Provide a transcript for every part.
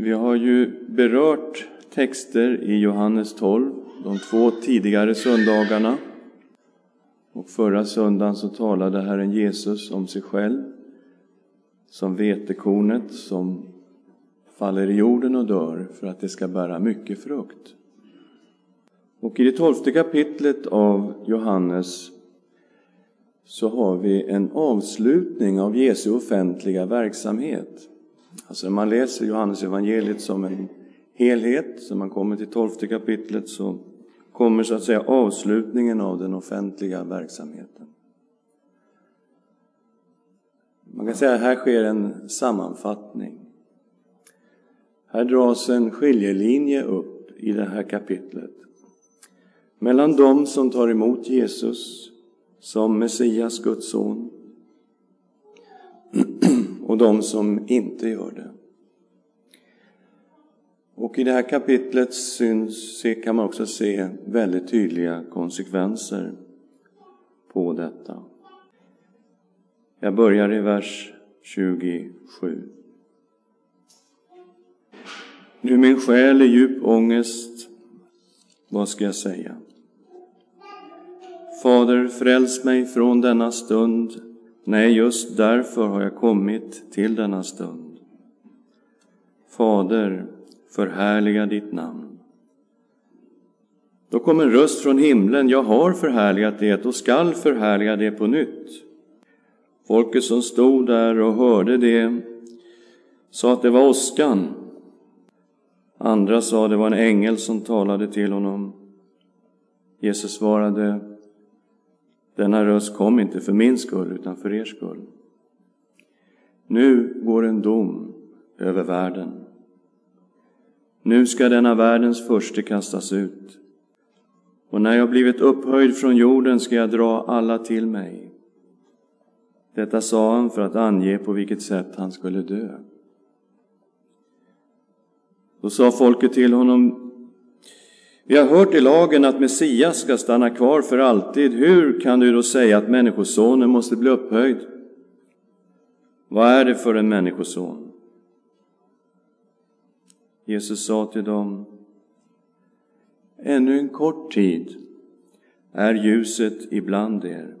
Vi har ju berört texter i Johannes 12 de två tidigare söndagarna. Och förra söndagen så talade Herren Jesus om sig själv som vetekornet som faller i jorden och dör för att det ska bära mycket frukt. Och i det tolfte kapitlet av Johannes så har vi en avslutning av Jesu offentliga verksamhet. Alltså när man läser Johannes evangeliet som en helhet, så man kommer till tolfte kapitlet, så kommer så att säga avslutningen av den offentliga verksamheten. Man kan säga att här sker en sammanfattning. Här dras en skiljelinje upp i det här kapitlet mellan dem som tar emot Jesus som Messias, Guds son, och de som inte gör det. Och i det här kapitlet syns, kan man också se väldigt tydliga konsekvenser på detta. Jag börjar i vers 27. Nu min själ i djup ångest, vad ska jag säga? Fader, fräls mig från denna stund. Nej, just därför har jag kommit till denna stund. Fader, förhärliga ditt namn. Då kom en röst från himlen, jag har förhärligat det och skall förhärliga det på nytt. Folket som stod där och hörde det sa att det var åskan. Andra sa att det var en ängel som talade till honom. Jesus svarade, denna röst kom inte för min skull, utan för er skull. Nu går en dom över världen. Nu ska denna världens förste kastas ut. Och när jag blivit upphöjd från jorden ska jag dra alla till mig. Detta sa han för att ange på vilket sätt han skulle dö. Då sa folket till honom, vi har hört i lagen att Messias ska stanna kvar för alltid. Hur kan du då säga att Människosonen måste bli upphöjd? Vad är det för en människoson? Jesus sa till dem, ännu en kort tid är ljuset ibland er.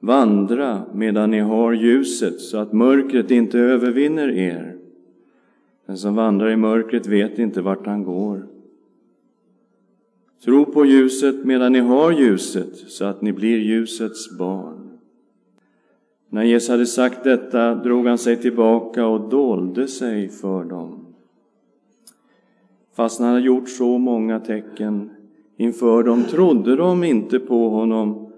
Vandra medan ni har ljuset så att mörkret inte övervinner er. Den som vandrar i mörkret vet inte vart han går. Tro på ljuset medan ni har ljuset, så att ni blir ljusets barn. När Jesus hade sagt detta drog han sig tillbaka och dolde sig för dem. Fast han hade gjort så många tecken inför dem trodde de inte på honom.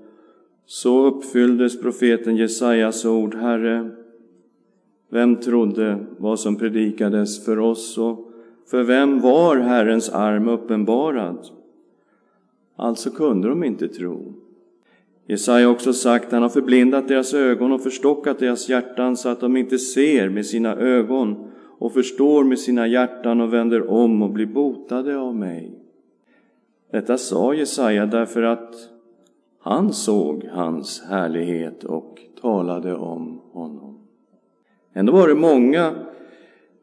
Så uppfylldes profeten Jesajas ord, Herre, vem trodde vad som predikades för oss och för vem var Herrens arm uppenbarad? Alltså kunde de inte tro. Jesaja har också sagt, han har förblindat deras ögon och förstockat deras hjärtan så att de inte ser med sina ögon och förstår med sina hjärtan och vänder om och blir botade av mig. Detta sa Jesaja därför att han såg hans härlighet och talade om honom. Ändå var det många,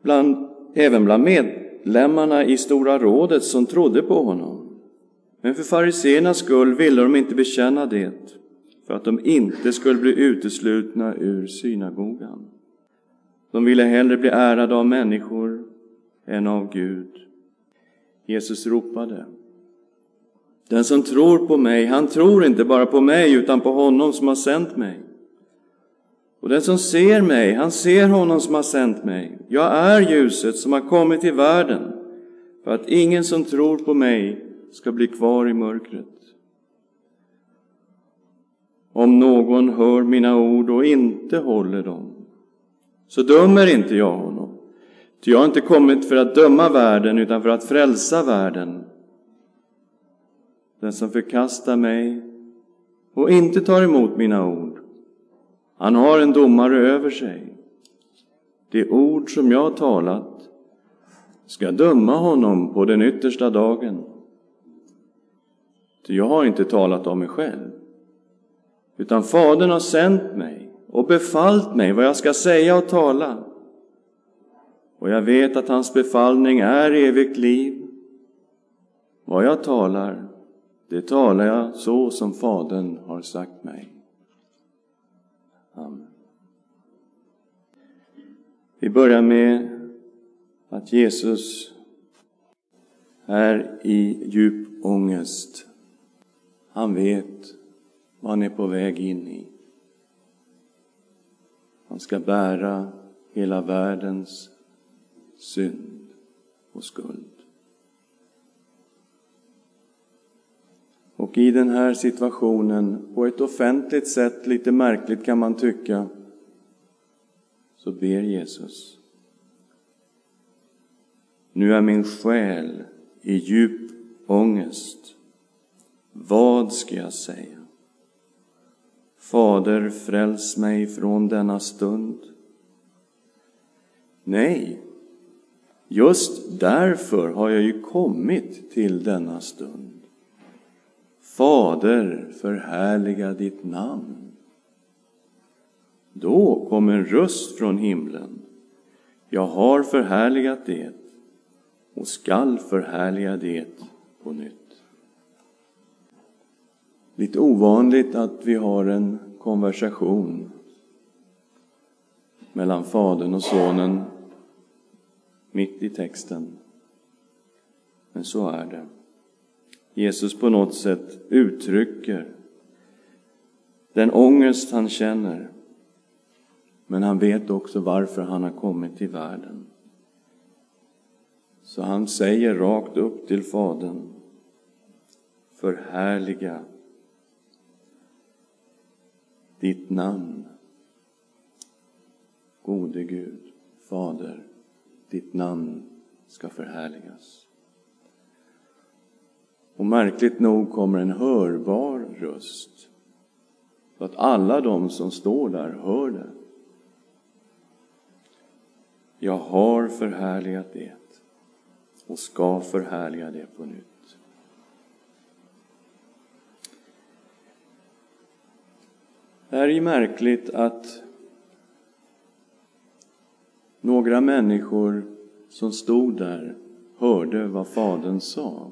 bland, även bland medlemmarna i Stora rådet, som trodde på honom. Men för fariseernas skull ville de inte bekänna det, för att de inte skulle bli uteslutna ur synagogan. De ville hellre bli ärade av människor än av Gud. Jesus ropade. Den som tror på mig, han tror inte bara på mig utan på honom som har sänt mig. Och den som ser mig, han ser honom som har sänt mig. Jag är ljuset som har kommit till världen för att ingen som tror på mig ska bli kvar i mörkret. Om någon hör mina ord och inte håller dem, så dömer inte jag honom. Ty jag har inte kommit för att döma världen, utan för att frälsa världen. Den som förkastar mig och inte tar emot mina ord, han har en domare över sig. Det ord som jag har talat ska döma honom på den yttersta dagen. Ty jag har inte talat av mig själv, utan Fadern har sänt mig och befallt mig vad jag ska säga och tala. och jag vet att hans befallning är evigt liv. Vad jag talar, det talar jag så som Fadern har sagt mig. Amen. Vi börjar med att Jesus är i djup ångest. Han vet vad han är på väg in i. Han ska bära hela världens synd och skuld. Och i den här situationen, på ett offentligt sätt, lite märkligt kan man tycka, så ber Jesus. Nu är min själ i djup ångest. Vad ska jag säga? Fader, fräls mig från denna stund. Nej, just därför har jag ju kommit till denna stund. Fader, förhärliga ditt namn. Då kom en röst från himlen. Jag har förhärligat det och skall förhärliga det på nytt. Lite ovanligt att vi har en konversation mellan Fadern och Sonen mitt i texten. Men så är det. Jesus på något sätt uttrycker den ångest han känner. Men han vet också varför han har kommit till världen. Så han säger rakt upp till Fadern, förhärliga ditt namn. Gode Gud, Fader, ditt namn ska förhärligas. Och märkligt nog kommer en hörbar röst, så att alla de som står där hör det. Jag har förhärligat det och ska förhärliga det på nytt. Det är ju märkligt att några människor som stod där hörde vad Fadern sa.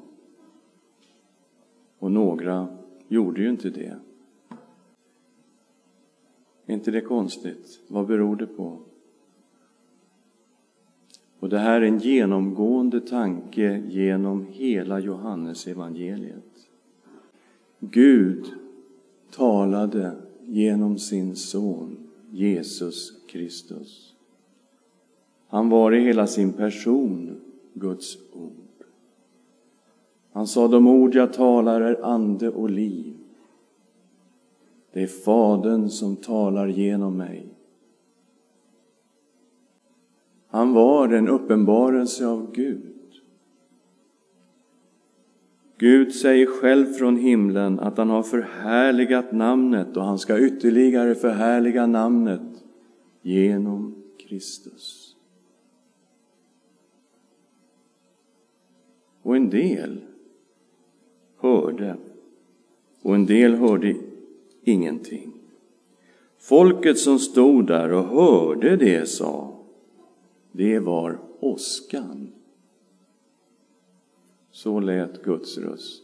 Och några gjorde ju inte det. Är inte det konstigt? Vad beror det på? Och det här är en genomgående tanke genom hela Johannes evangeliet. Gud talade genom sin son Jesus Kristus. Han var i hela sin person Guds ord. Han sa de ord jag talar är ande och liv. Det är Fadern som talar genom mig. Han var en uppenbarelse av Gud. Gud säger själv från himlen att han har förhärligat namnet och han ska ytterligare förhärliga namnet genom Kristus. Och en del hörde och en del hörde ingenting. Folket som stod där och hörde det sa det var åskan. Så lät Guds röst.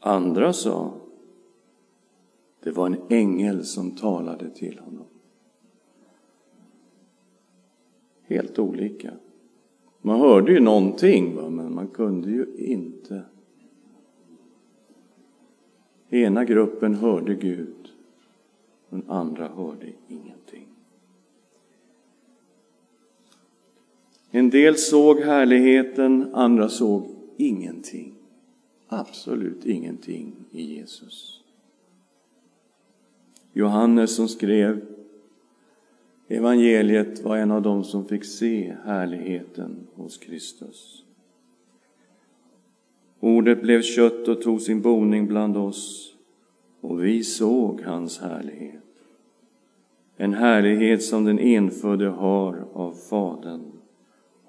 Andra sa, det var en ängel som talade till honom. Helt olika. Man hörde ju någonting, va? men man kunde ju inte. Ena gruppen hörde Gud, den andra hörde ingenting. En del såg härligheten, andra såg ingenting. Absolut ingenting i Jesus. Johannes som skrev evangeliet var en av dem som fick se härligheten hos Kristus. Ordet blev kött och tog sin boning bland oss och vi såg hans härlighet. En härlighet som den enfödde har av Fadern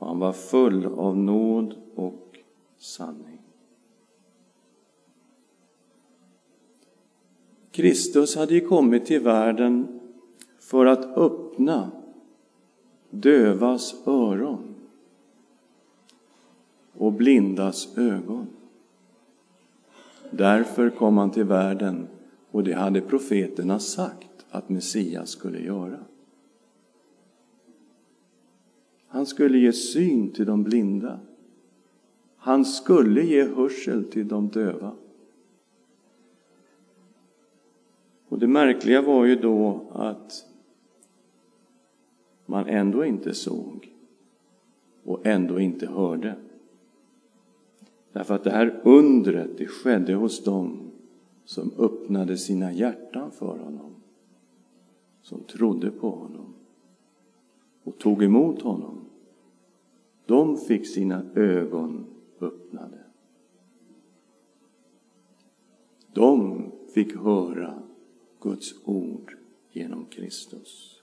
och han var full av nåd och sanning. Kristus hade ju kommit till världen för att öppna dövas öron och blindas ögon. Därför kom han till världen och det hade profeterna sagt att Messias skulle göra. Han skulle ge syn till de blinda. Han skulle ge hörsel till de döva. Och det märkliga var ju då att man ändå inte såg och ändå inte hörde. Därför att det här undret, det skedde hos dem som öppnade sina hjärtan för honom, som trodde på honom och tog emot honom. De fick sina ögon öppnade. De fick höra Guds ord genom Kristus.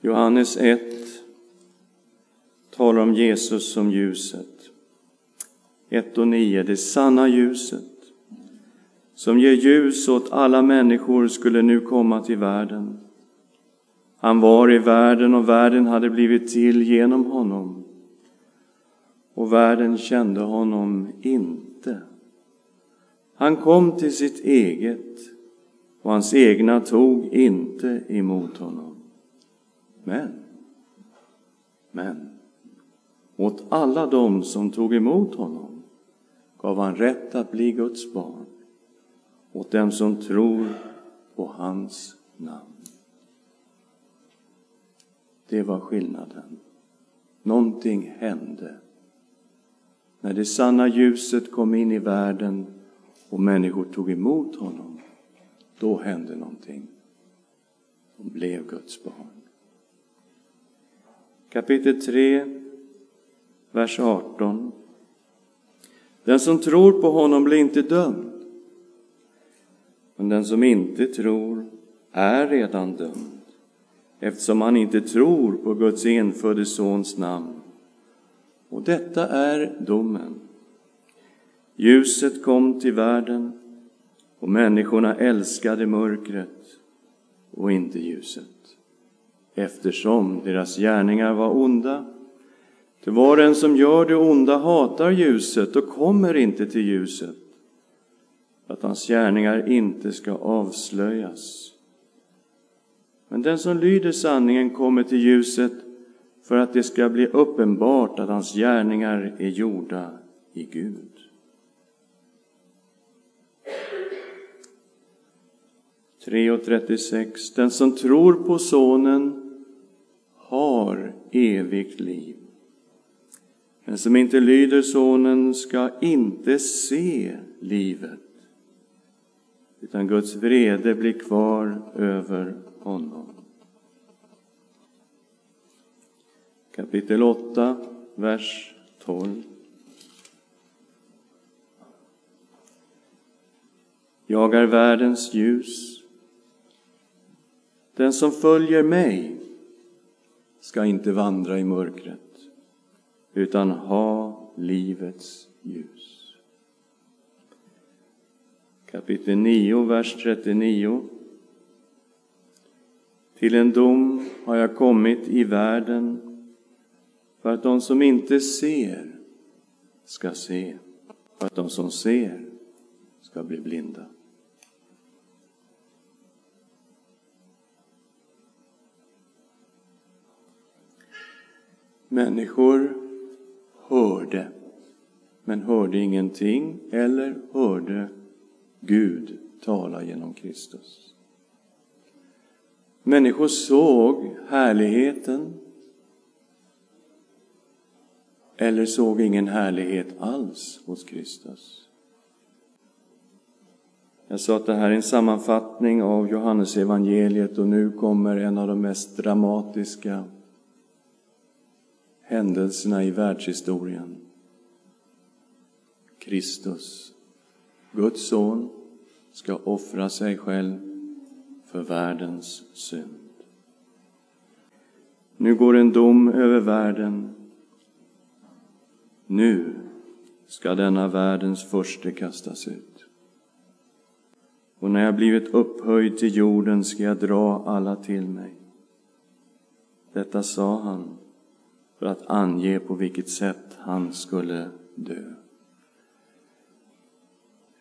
Johannes 1 talar om Jesus som ljuset. 1 och 9, det sanna ljuset som ger ljus åt alla människor skulle nu komma till världen. Han var i världen och världen hade blivit till genom honom. Och världen kände honom inte. Han kom till sitt eget och hans egna tog inte emot honom. Men, men, åt alla dem som tog emot honom gav han rätt att bli Guds barn, åt dem som tror på hans namn. Det var skillnaden. Någonting hände. När det sanna ljuset kom in i världen och människor tog emot honom, då hände någonting. De blev Guds barn. Kapitel 3, vers 18. Den som tror på honom blir inte dömd. Men den som inte tror är redan dömd eftersom han inte tror på Guds enfödde Sons namn. Och detta är domen. Ljuset kom till världen och människorna älskade mörkret och inte ljuset, eftersom deras gärningar var onda. Till var en som gör det onda hatar ljuset och kommer inte till ljuset, att hans gärningar inte ska avslöjas. Men den som lyder sanningen kommer till ljuset för att det ska bli uppenbart att hans gärningar är gjorda i Gud. och 36. Den som tror på Sonen har evigt liv. Den som inte lyder Sonen ska inte se livet, utan Guds vrede blir kvar över honom. Kapitel 8, vers 12. Jag är världens ljus. Den som följer mig ska inte vandra i mörkret utan ha livets ljus. Kapitel 9, vers 39. Till en dom har jag kommit i världen för att de som inte ser ska se, för att de som ser ska bli blinda. Människor hörde, men hörde ingenting eller hörde Gud tala genom Kristus. Människor såg härligheten eller såg ingen härlighet alls hos Kristus. Jag sa att det här är en sammanfattning av Johannes evangeliet och nu kommer en av de mest dramatiska händelserna i världshistorien. Kristus, Guds son, ska offra sig själv för världens synd. Nu går en dom över världen. Nu ska denna världens förste kastas ut. och när jag blivit upphöjd till jorden ska jag dra alla till mig. Detta sa han för att ange på vilket sätt han skulle dö.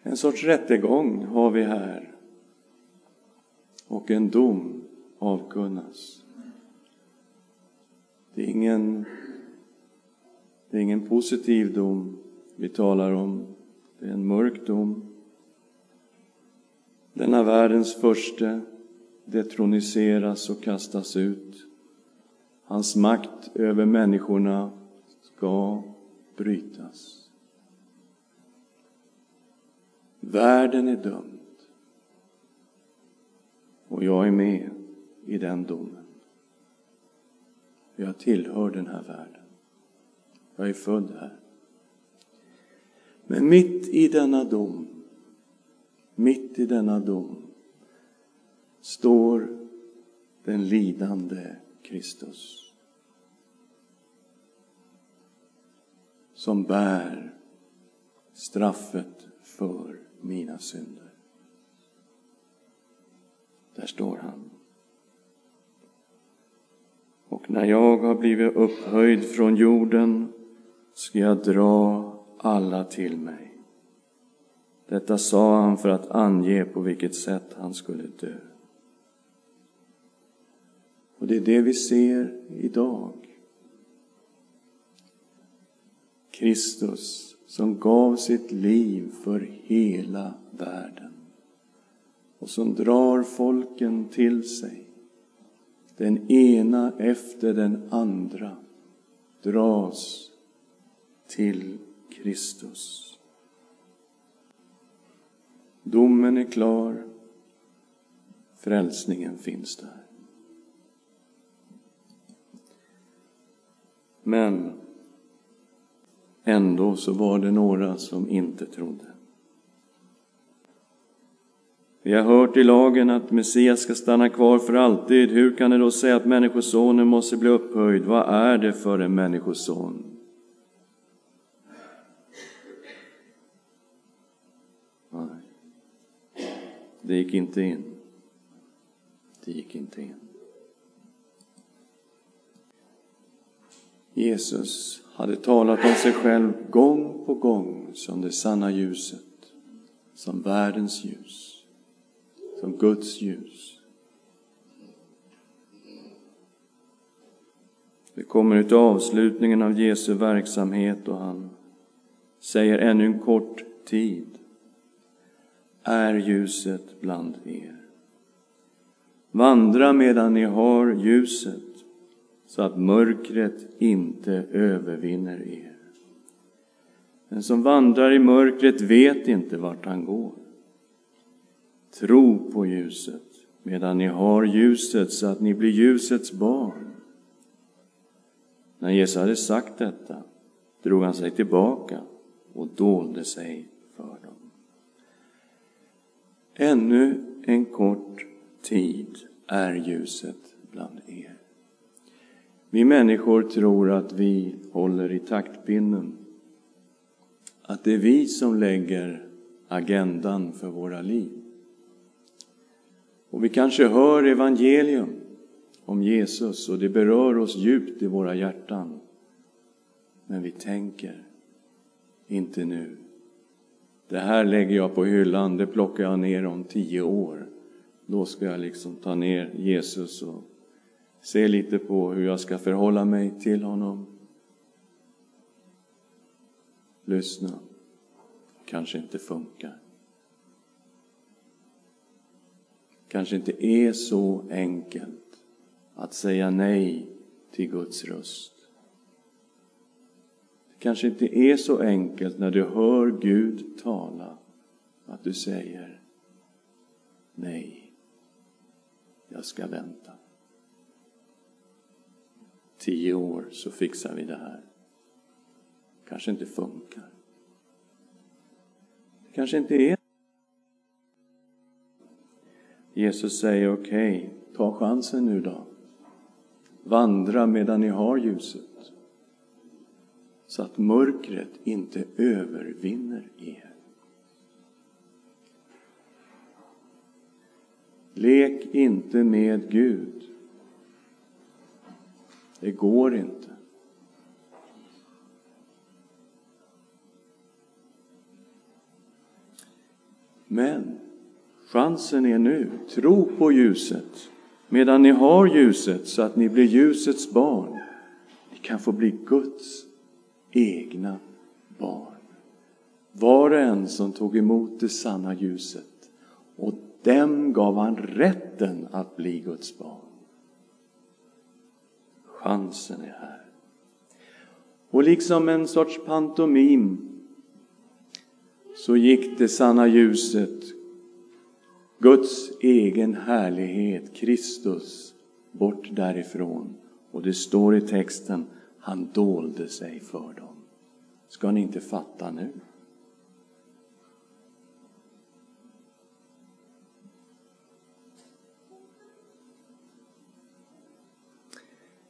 En sorts rättegång har vi här och en dom avkunnas. Det är ingen, det är ingen positiv dom vi talar om. Det är en mörk dom. Denna världens förste detroniseras och kastas ut. Hans makt över människorna ska brytas. Världen är dömd. Och jag är med i den domen. Jag tillhör den här världen. Jag är född här. Men mitt i denna dom, mitt i denna dom, står den lidande Kristus. Som bär straffet för mina synder. Där står han. Och när jag har blivit upphöjd från jorden ska jag dra alla till mig. Detta sa han för att ange på vilket sätt han skulle dö. Och det är det vi ser idag. Kristus som gav sitt liv för hela världen och som drar folken till sig. Den ena efter den andra dras till Kristus. Domen är klar, frälsningen finns där. Men ändå så var det några som inte trodde. Vi har hört i lagen att Messias ska stanna kvar för alltid. Hur kan det då säga att Människosonen måste bli upphöjd? Vad är det för en Människoson? Nej. Det gick inte in. Det gick inte in. Jesus hade talat om sig själv gång på gång som det sanna ljuset, som världens ljus, som Guds ljus. Det kommer ut avslutningen av Jesu verksamhet och han säger ännu en kort tid är ljuset bland er. Vandra medan ni har ljuset så att mörkret inte övervinner er. Den som vandrar i mörkret vet inte vart han går. Tro på ljuset medan ni har ljuset så att ni blir ljusets barn. När Jesus hade sagt detta drog han sig tillbaka och dolde sig för dem. Ännu en kort tid är ljuset bland er. Vi människor tror att vi håller i taktpinnen. Att det är vi som lägger agendan för våra liv. Och vi kanske hör evangelium om Jesus och det berör oss djupt i våra hjärtan. Men vi tänker, inte nu. Det här lägger jag på hyllan, det plockar jag ner om tio år. Då ska jag liksom ta ner Jesus och se lite på hur jag ska förhålla mig till honom. Lyssna. Kanske inte funkar. Kanske inte är så enkelt att säga nej till Guds röst. Det kanske inte är så enkelt när du hör Gud tala att du säger nej, jag ska vänta tio år så fixar vi det här. kanske inte funkar. Det kanske inte är Jesus säger okej, okay, ta chansen nu då. Vandra medan ni har ljuset. Så att mörkret inte övervinner er. Lek inte med Gud. Det går inte. Men chansen är nu. Tro på ljuset medan ni har ljuset så att ni blir ljusets barn. Ni kan få bli Guds egna barn. Var och en som tog emot det sanna ljuset och dem gav han rätten att bli Guds barn. Chansen är här. Och liksom en sorts pantomim så gick det sanna ljuset, Guds egen härlighet, Kristus, bort därifrån. Och det står i texten, han dolde sig för dem. Ska ni inte fatta nu?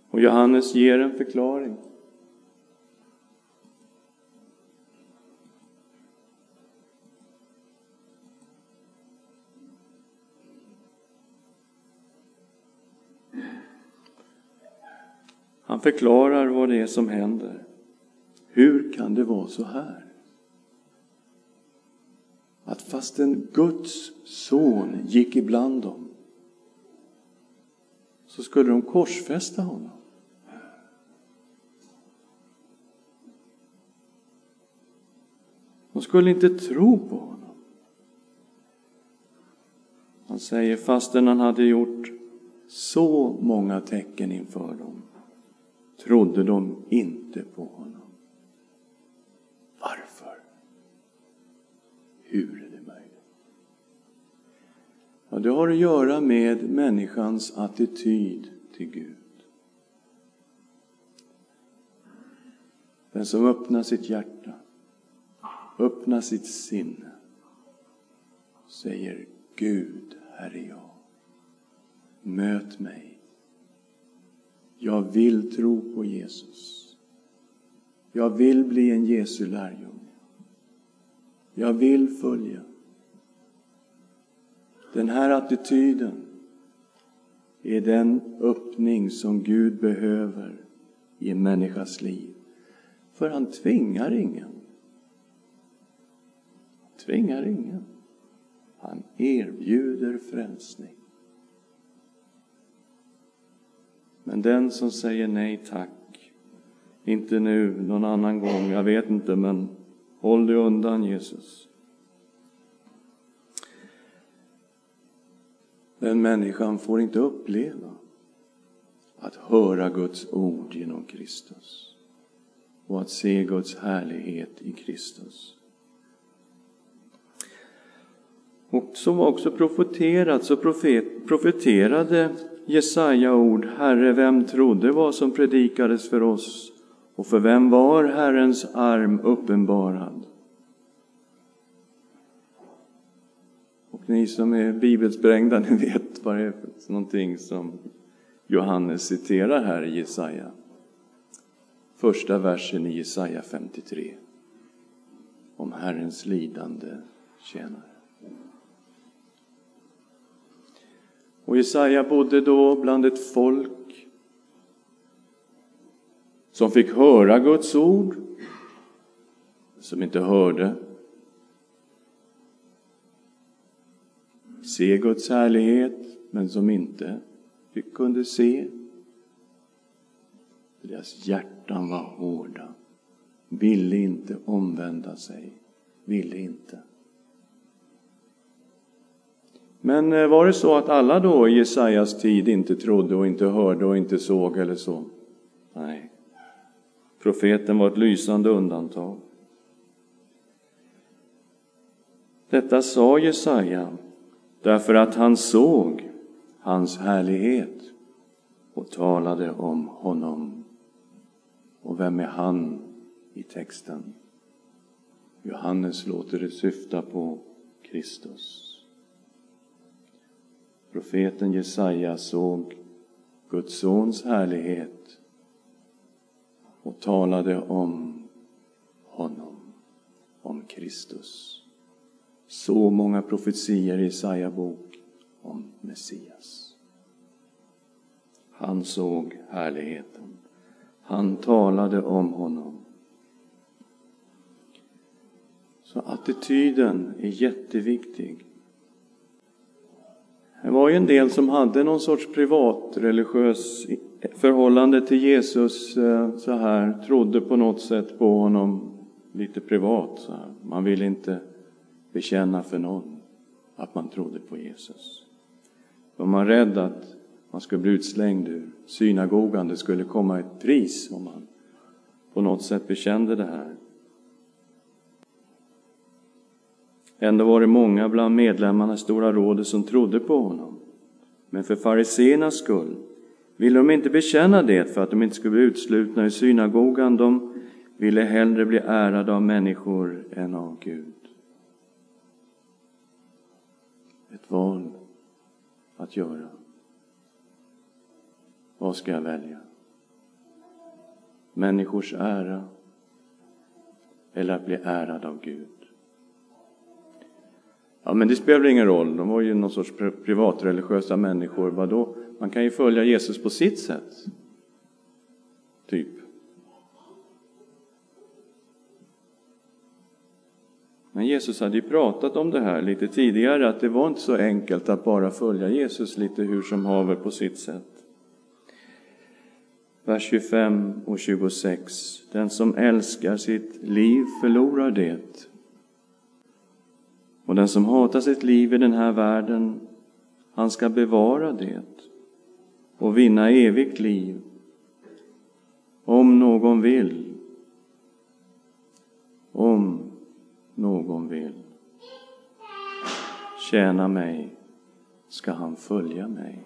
Och Johannes ger en förklaring. Förklarar vad det är som händer. Hur kan det vara så här? Att fastän Guds son gick ibland dem så skulle de korsfästa honom. De skulle inte tro på honom. Han säger fastän han hade gjort så många tecken inför dem trodde de inte på honom. Varför? Hur är det möjligt? Ja, det har att göra med människans attityd till Gud. Den som öppnar sitt hjärta, öppnar sitt sinne, säger Gud, här är jag. Möt mig jag vill tro på Jesus. Jag vill bli en Jesu lärjunge. Jag vill följa. Den här attityden är den öppning som Gud behöver i en människas liv. För han tvingar ingen. Han Tvingar ingen. Han erbjuder frälsning. Men den som säger nej tack, inte nu, någon annan gång, jag vet inte, men håll dig undan Jesus. Den människan får inte uppleva att höra Guds ord genom Kristus och att se Guds härlighet i Kristus. Och som också profeterat så profet, profeterade Jesaja ord, Herre, vem trodde vad som predikades för oss och för vem var Herrens arm uppenbarad? Och ni som är bibelsprängda, ni vet vad det är för någonting som Johannes citerar här i Jesaja. Första versen i Jesaja 53. Om Herrens lidande tjänare. Och Jesaja bodde då bland ett folk som fick höra Guds ord, som inte hörde. Se Guds härlighet, men som inte fick, kunde se. Deras hjärtan var hårda, ville inte omvända sig, ville inte. Men eh, var det så att alla då i Jesajas tid inte trodde och inte hörde och inte såg eller så? Nej. Profeten var ett lysande undantag. Detta sa Jesaja därför att han såg hans härlighet och talade om honom. Och vem är han i texten? Johannes låter det syfta på Kristus. Profeten Jesaja såg Guds sons härlighet och talade om honom, om Kristus. Så många profetier i Jesaja bok om Messias. Han såg härligheten. Han talade om honom. Så attityden är jätteviktig. Det var ju en del som hade någon sorts privatreligiös förhållande till Jesus eh, så här, trodde på något sätt på honom lite privat. Så här. Man ville inte bekänna för någon att man trodde på Jesus. Var man rädd att man skulle bli utslängd ur synagogan, det skulle komma ett pris om man på något sätt bekände det här. Ändå var det många bland medlemmarna i Stora rådet som trodde på honom. Men för fariseernas skull ville de inte bekänna det för att de inte skulle bli utslutna i synagogan. De ville hellre bli ärade av människor än av Gud. Ett val att göra. Vad ska jag välja? Människors ära eller att bli ärad av Gud? Ja, men det spelar ingen roll. De var ju någon sorts privatreligiösa människor. Vadå? Man kan ju följa Jesus på sitt sätt. Typ. Men Jesus hade ju pratat om det här lite tidigare, att det var inte så enkelt att bara följa Jesus lite hur som haver på sitt sätt. Vers 25 och 26. Den som älskar sitt liv förlorar det. Och den som hatar sitt liv i den här världen, han ska bevara det och vinna evigt liv. Om någon vill. Om någon vill. Tjäna mig ska han följa mig.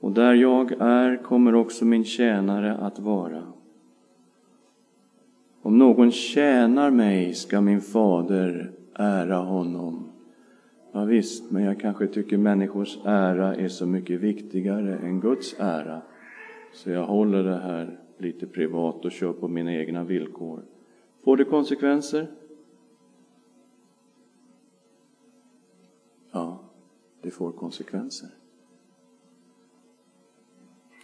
Och där jag är kommer också min tjänare att vara. Om någon tjänar mig ska min fader ära honom. Ja, visst, men jag kanske tycker människors ära är så mycket viktigare än Guds ära. Så jag håller det här lite privat och kör på mina egna villkor. Får det konsekvenser? Ja, det får konsekvenser.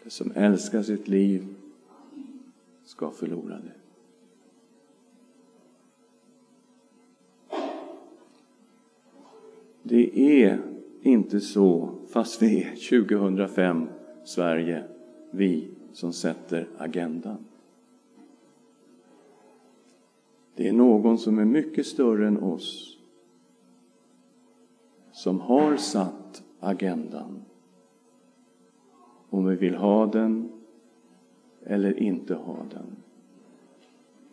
Det som älskar sitt liv ska förlora det. Det är inte så, fast vi är 2005 Sverige, vi som sätter agendan. Det är någon som är mycket större än oss som har satt agendan. Om vi vill ha den eller inte ha den.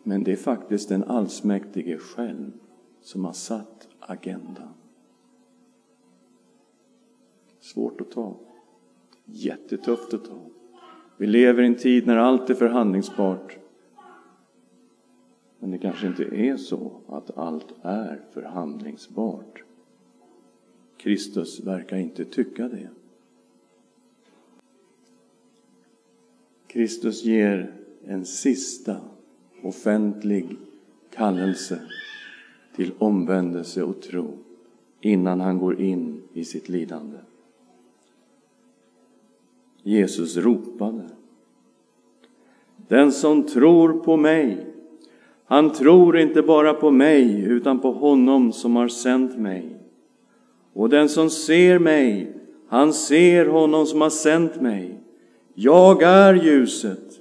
Men det är faktiskt den allsmäktige själv som har satt agendan. Svårt att ta. Jättetufft att ta. Vi lever i en tid när allt är förhandlingsbart. Men det kanske inte är så att allt är förhandlingsbart. Kristus verkar inte tycka det. Kristus ger en sista offentlig kallelse till omvändelse och tro innan han går in i sitt lidande. Jesus ropade. Den som tror på mig, han tror inte bara på mig utan på honom som har sänt mig. Och den som ser mig, han ser honom som har sänt mig. Jag är ljuset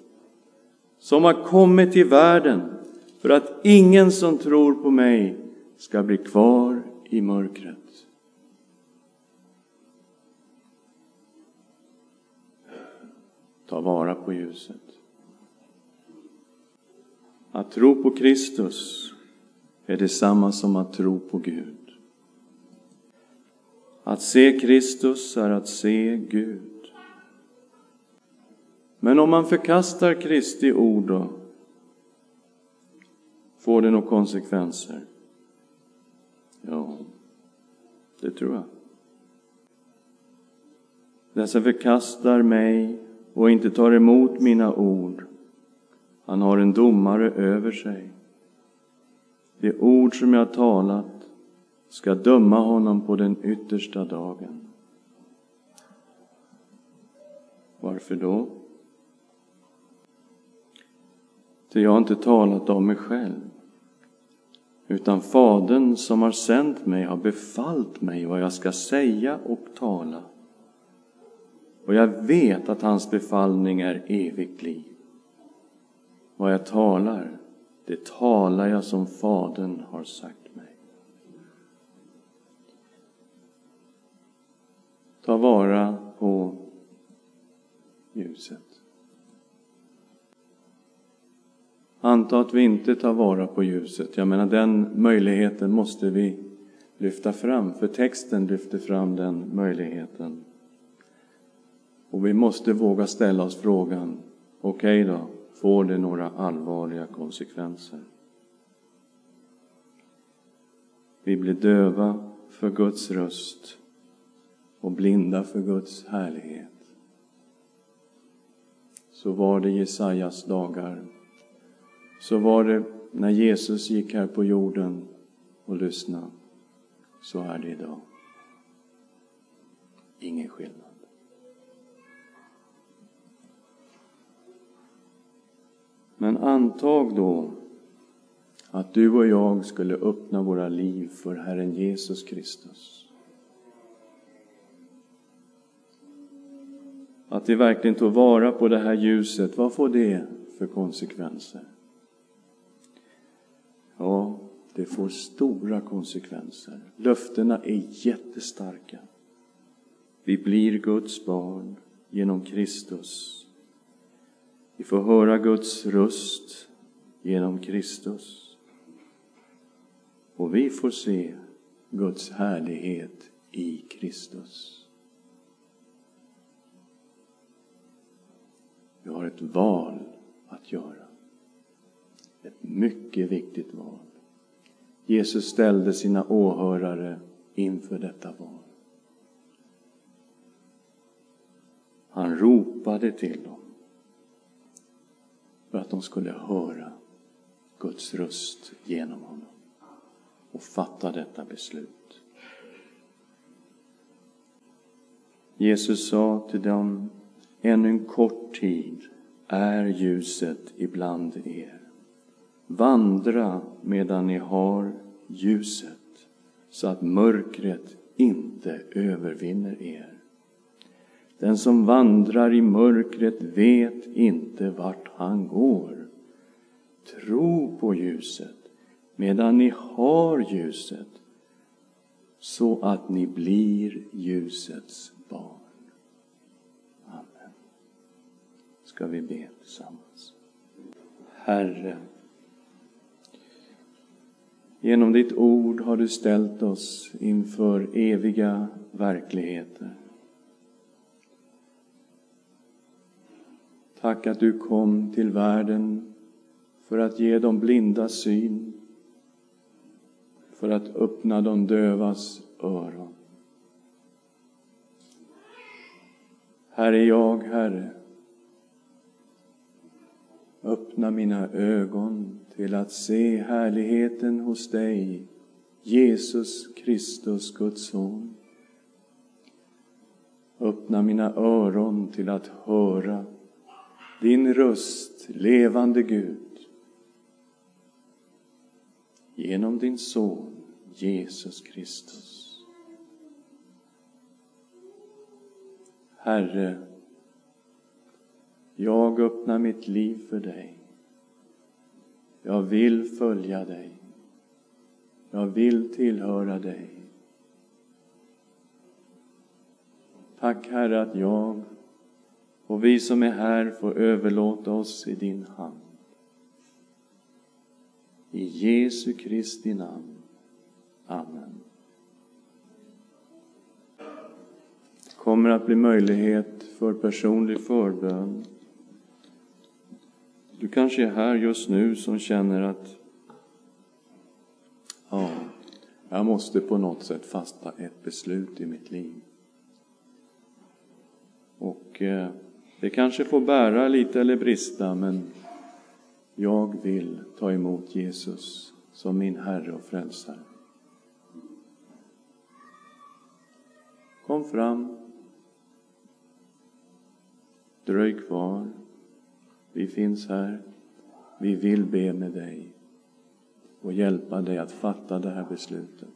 som har kommit till världen för att ingen som tror på mig ska bli kvar i mörkret. Ta vara på ljuset. Att tro på Kristus är detsamma som att tro på Gud. Att se Kristus är att se Gud. Men om man förkastar Kristi ord då, får det några konsekvenser? Ja, det tror jag. Den som förkastar mig och inte tar emot mina ord, han har en domare över sig. Det ord som jag talat ska döma honom på den yttersta dagen. Varför då? Ty jag har inte talat om mig själv, utan Fadern som har sänt mig har befallt mig vad jag ska säga och tala. Och jag vet att hans befallning är evigt liv. Vad jag talar, det talar jag som Fadern har sagt mig. Ta vara på ljuset. Anta att vi inte tar vara på ljuset. Jag menar, den möjligheten måste vi lyfta fram, för texten lyfter fram den möjligheten. Och vi måste våga ställa oss frågan, okej okay då, får det några allvarliga konsekvenser? Vi blir döva för Guds röst och blinda för Guds härlighet. Så var det Jesajas dagar. Så var det när Jesus gick här på jorden och lyssnade. Så är det idag. Ingen skillnad. Men antag då att du och jag skulle öppna våra liv för Herren Jesus Kristus. Att vi verkligen tog vara på det här ljuset, vad får det för konsekvenser? Ja, det får stora konsekvenser. Löftena är jättestarka. Vi blir Guds barn genom Kristus. Vi får höra Guds röst genom Kristus. Och vi får se Guds härlighet i Kristus. Vi har ett val att göra. Ett mycket viktigt val. Jesus ställde sina åhörare inför detta val. Han ropade till dem för att de skulle höra Guds röst genom honom och fatta detta beslut. Jesus sa till dem, ännu en kort tid är ljuset ibland er. Vandra medan ni har ljuset, så att mörkret inte övervinner er. Den som vandrar i mörkret vet inte vart han går. Tro på ljuset medan ni har ljuset så att ni blir ljusets barn. Amen. Ska vi be tillsammans. Herre, genom ditt ord har du ställt oss inför eviga verkligheter. Tack att du kom till världen för att ge de blinda syn, för att öppna de dövas öron. Här är jag, Herre. Öppna mina ögon till att se härligheten hos dig, Jesus Kristus, Guds son. Öppna mina öron till att höra din röst, levande Gud, genom din son Jesus Kristus. Herre, jag öppnar mitt liv för dig. Jag vill följa dig. Jag vill tillhöra dig. Tack Herre att jag och vi som är här får överlåta oss i din hand. I Jesu Kristi namn. Amen. Det kommer att bli möjlighet för personlig förbön. Du kanske är här just nu som känner att ja, jag måste på något sätt fatta ett beslut i mitt liv. Och eh, det kanske får bära lite eller brista, men jag vill ta emot Jesus som min Herre och Frälsare. Kom fram. Dröj kvar. Vi finns här. Vi vill be med dig och hjälpa dig att fatta det här beslutet.